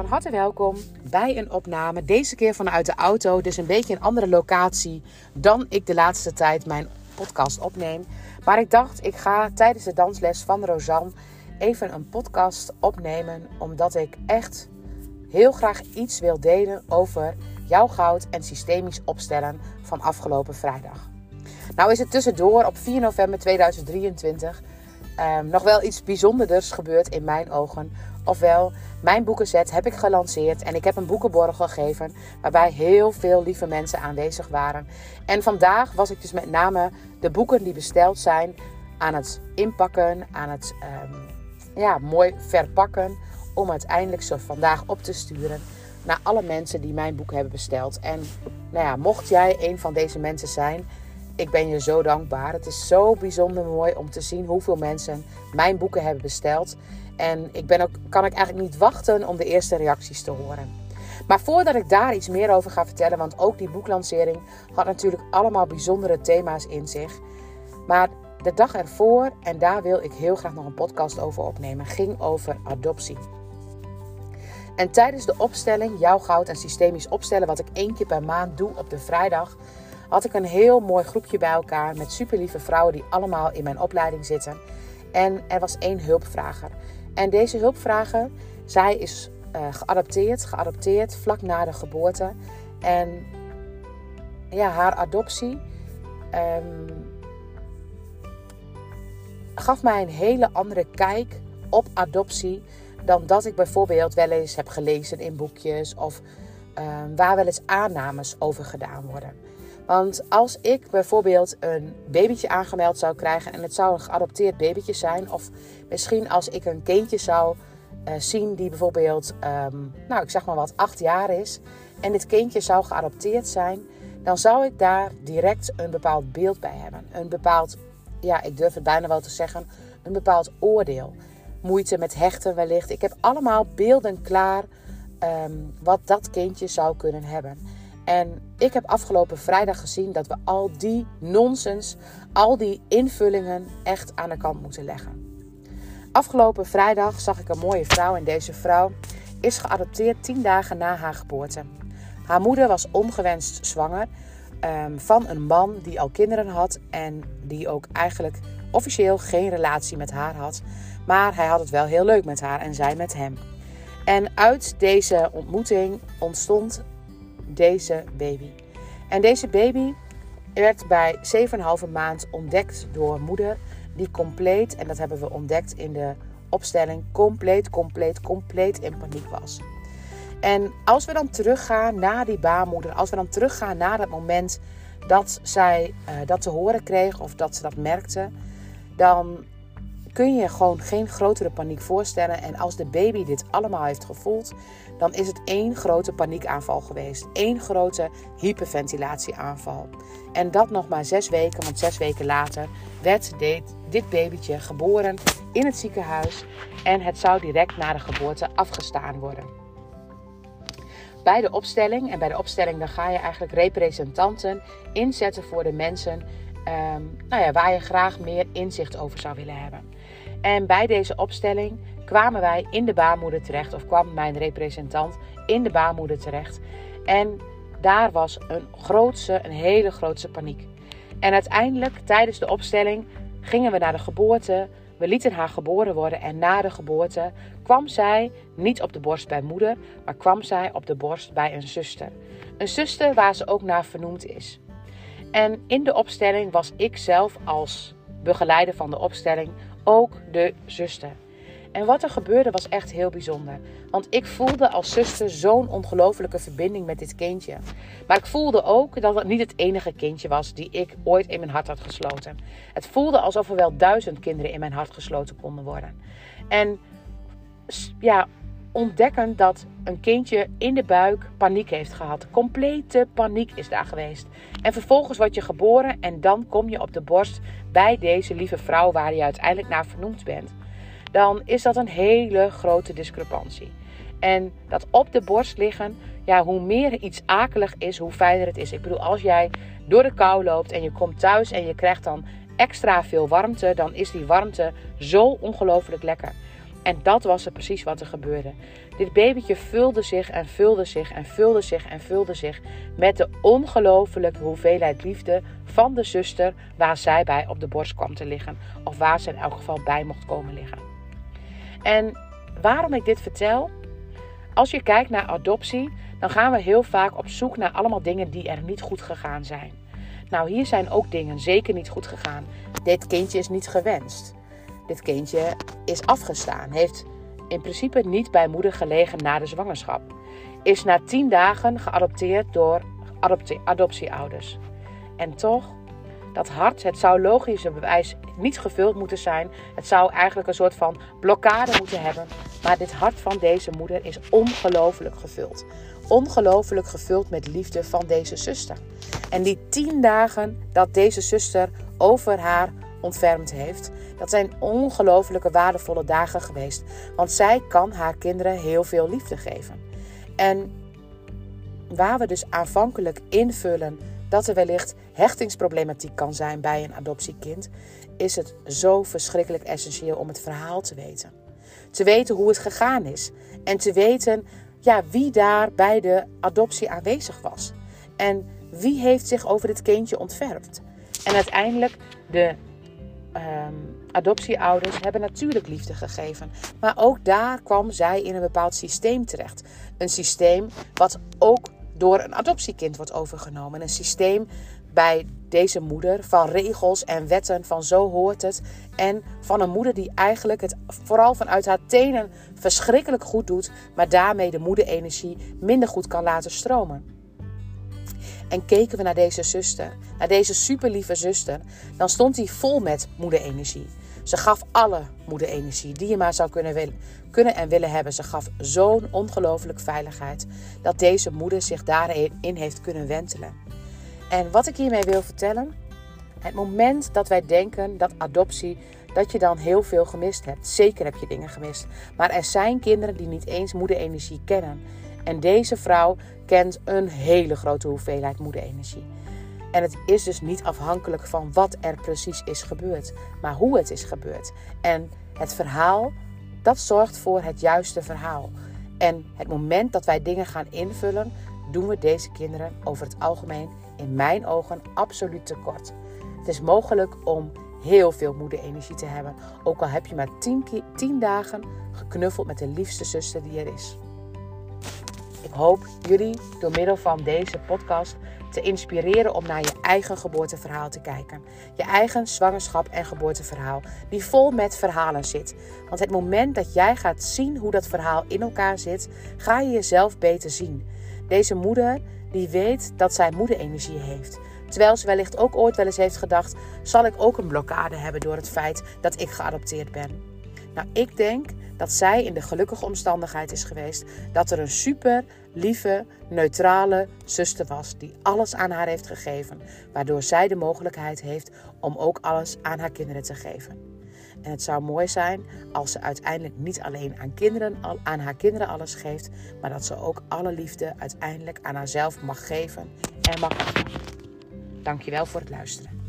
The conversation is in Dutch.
Van harte welkom bij een opname. Deze keer vanuit de auto, dus een beetje een andere locatie dan ik de laatste tijd mijn podcast opneem. Maar ik dacht, ik ga tijdens de dansles van Rosanne even een podcast opnemen, omdat ik echt heel graag iets wil delen over jouw goud en systemisch opstellen van afgelopen vrijdag. Nou is het tussendoor op 4 november 2023 um, nog wel iets bijzonders gebeurd in mijn ogen. Ofwel, mijn boekenzet heb ik gelanceerd en ik heb een boekenborrel gegeven waarbij heel veel lieve mensen aanwezig waren. En vandaag was ik dus met name de boeken die besteld zijn aan het inpakken, aan het um, ja, mooi verpakken om uiteindelijk zo vandaag op te sturen naar alle mensen die mijn boek hebben besteld. En nou ja, mocht jij een van deze mensen zijn, ik ben je zo dankbaar. Het is zo bijzonder mooi om te zien hoeveel mensen mijn boeken hebben besteld. En ik ben ook, kan ik eigenlijk niet wachten om de eerste reacties te horen. Maar voordat ik daar iets meer over ga vertellen, want ook die boeklancering had natuurlijk allemaal bijzondere thema's in zich. Maar de dag ervoor, en daar wil ik heel graag nog een podcast over opnemen, ging over adoptie. En tijdens de opstelling, jouw goud en systemisch opstellen, wat ik één keer per maand doe op de vrijdag, had ik een heel mooi groepje bij elkaar met superlieve vrouwen die allemaal in mijn opleiding zitten. En er was één hulpvrager. En deze hulpvrager, zij is uh, geadopteerd, geadopteerd vlak na de geboorte. En ja, haar adoptie um, gaf mij een hele andere kijk op adoptie dan dat ik bijvoorbeeld wel eens heb gelezen in boekjes of um, waar wel eens aannames over gedaan worden. Want als ik bijvoorbeeld een babytje aangemeld zou krijgen en het zou een geadopteerd babytje zijn, of misschien als ik een kindje zou uh, zien die bijvoorbeeld, um, nou ik zeg maar wat, acht jaar is, en dit kindje zou geadopteerd zijn, dan zou ik daar direct een bepaald beeld bij hebben. Een bepaald, ja, ik durf het bijna wel te zeggen, een bepaald oordeel. Moeite met hechten wellicht. Ik heb allemaal beelden klaar um, wat dat kindje zou kunnen hebben. En ik heb afgelopen vrijdag gezien dat we al die nonsens, al die invullingen echt aan de kant moeten leggen. Afgelopen vrijdag zag ik een mooie vrouw en deze vrouw is geadopteerd tien dagen na haar geboorte. Haar moeder was ongewenst zwanger um, van een man die al kinderen had en die ook eigenlijk officieel geen relatie met haar had. Maar hij had het wel heel leuk met haar en zij met hem. En uit deze ontmoeting ontstond deze baby. En deze baby werd bij 7,5 maand ontdekt door moeder, die compleet, en dat hebben we ontdekt in de opstelling, compleet, compleet, compleet in paniek was. En als we dan teruggaan naar die baarmoeder, als we dan teruggaan naar dat moment dat zij uh, dat te horen kreeg of dat ze dat merkte, dan kun je gewoon geen grotere paniek voorstellen. En als de baby dit allemaal heeft gevoeld, dan is het één grote paniekaanval geweest. Eén grote hyperventilatieaanval. En dat nog maar zes weken, want zes weken later werd dit, babytje geboren in het ziekenhuis. En het zou direct na de geboorte afgestaan worden. Bij de opstelling, en bij de opstelling dan ga je eigenlijk representanten inzetten voor de mensen um, nou ja, waar je graag meer inzicht over zou willen hebben. En bij deze opstelling kwamen wij in de baarmoeder terecht, of kwam mijn representant in de baarmoeder terecht. En daar was een grootse, een hele grootse paniek. En uiteindelijk, tijdens de opstelling, gingen we naar de geboorte. We lieten haar geboren worden en na de geboorte kwam zij niet op de borst bij moeder, maar kwam zij op de borst bij een zuster. Een zuster waar ze ook naar vernoemd is. En in de opstelling was ik zelf als begeleider van de opstelling ook de zuster. En wat er gebeurde was echt heel bijzonder. Want ik voelde als zuster zo'n ongelofelijke verbinding met dit kindje. Maar ik voelde ook dat het niet het enige kindje was die ik ooit in mijn hart had gesloten. Het voelde alsof er wel duizend kinderen in mijn hart gesloten konden worden. En ja, ontdekken dat een kindje in de buik paniek heeft gehad. Complete paniek is daar geweest. En vervolgens word je geboren en dan kom je op de borst bij deze lieve vrouw waar je uiteindelijk naar vernoemd bent. Dan is dat een hele grote discrepantie. En dat op de borst liggen, ja, hoe meer iets akelig is, hoe fijner het is. Ik bedoel, als jij door de kou loopt en je komt thuis en je krijgt dan extra veel warmte, dan is die warmte zo ongelooflijk lekker. En dat was er precies wat er gebeurde. Dit babytje vulde zich en vulde zich en vulde zich en vulde zich met de ongelofelijke hoeveelheid liefde van de zuster waar zij bij op de borst kwam te liggen. Of waar ze in elk geval bij mocht komen liggen. En waarom ik dit vertel? Als je kijkt naar adoptie, dan gaan we heel vaak op zoek naar allemaal dingen die er niet goed gegaan zijn. Nou, hier zijn ook dingen zeker niet goed gegaan. Dit kindje is niet gewenst. Dit kindje is afgestaan. Heeft in principe niet bij moeder gelegen na de zwangerschap. Is na tien dagen geadopteerd door adoptieouders. En toch, dat hart, het zou logische bewijs niet gevuld moeten zijn. Het zou eigenlijk een soort van blokkade moeten hebben. Maar dit hart van deze moeder is ongelooflijk gevuld. Ongelooflijk gevuld met liefde van deze zuster. En die tien dagen dat deze zuster over haar ontfermd heeft, dat zijn ongelooflijke waardevolle dagen geweest. Want zij kan haar kinderen heel veel liefde geven. En waar we dus aanvankelijk invullen dat er wellicht hechtingsproblematiek kan zijn bij een adoptiekind, is het zo verschrikkelijk essentieel om het verhaal te weten. Te weten hoe het gegaan is en te weten ja, wie daar bij de adoptie aanwezig was. En wie heeft zich over dit kindje ontfermd. En uiteindelijk de um, adoptieouders hebben natuurlijk liefde gegeven. Maar ook daar kwam zij in een bepaald systeem terecht. Een systeem wat ook door een adoptiekind wordt overgenomen. Een systeem bij deze moeder van regels en wetten van zo hoort het. En van een moeder die eigenlijk het vooral vanuit haar tenen verschrikkelijk goed doet, maar daarmee de moederenergie minder goed kan laten stromen. En keken we naar deze zuster, naar deze superlieve zuster, dan stond hij vol met moederenergie. Ze gaf alle moederenergie die je maar zou kunnen, willen, kunnen en willen hebben. Ze gaf zo'n ongelooflijke veiligheid dat deze moeder zich daarin heeft kunnen wentelen. En wat ik hiermee wil vertellen, het moment dat wij denken dat adoptie, dat je dan heel veel gemist hebt. Zeker heb je dingen gemist. Maar er zijn kinderen die niet eens moederenergie kennen. En deze vrouw kent een hele grote hoeveelheid moederenergie. En het is dus niet afhankelijk van wat er precies is gebeurd, maar hoe het is gebeurd. En het verhaal, dat zorgt voor het juiste verhaal. En het moment dat wij dingen gaan invullen, doen we deze kinderen over het algemeen in mijn ogen absoluut tekort. Het is mogelijk om heel veel moederenergie te hebben, ook al heb je maar tien dagen geknuffeld met de liefste zuster die er is. Ik hoop jullie door middel van deze podcast te inspireren om naar je eigen geboorteverhaal te kijken. Je eigen zwangerschap en geboorteverhaal, die vol met verhalen zit. Want het moment dat jij gaat zien hoe dat verhaal in elkaar zit, ga je jezelf beter zien. Deze moeder, die weet dat zij moederenergie heeft. Terwijl ze wellicht ook ooit wel eens heeft gedacht: zal ik ook een blokkade hebben door het feit dat ik geadopteerd ben? Nou, ik denk dat zij in de gelukkige omstandigheid is geweest dat er een super lieve, neutrale zuster was die alles aan haar heeft gegeven, waardoor zij de mogelijkheid heeft om ook alles aan haar kinderen te geven. En het zou mooi zijn als ze uiteindelijk niet alleen aan, kinderen, aan haar kinderen alles geeft, maar dat ze ook alle liefde uiteindelijk aan haarzelf mag geven en mag. Dankjewel voor het luisteren.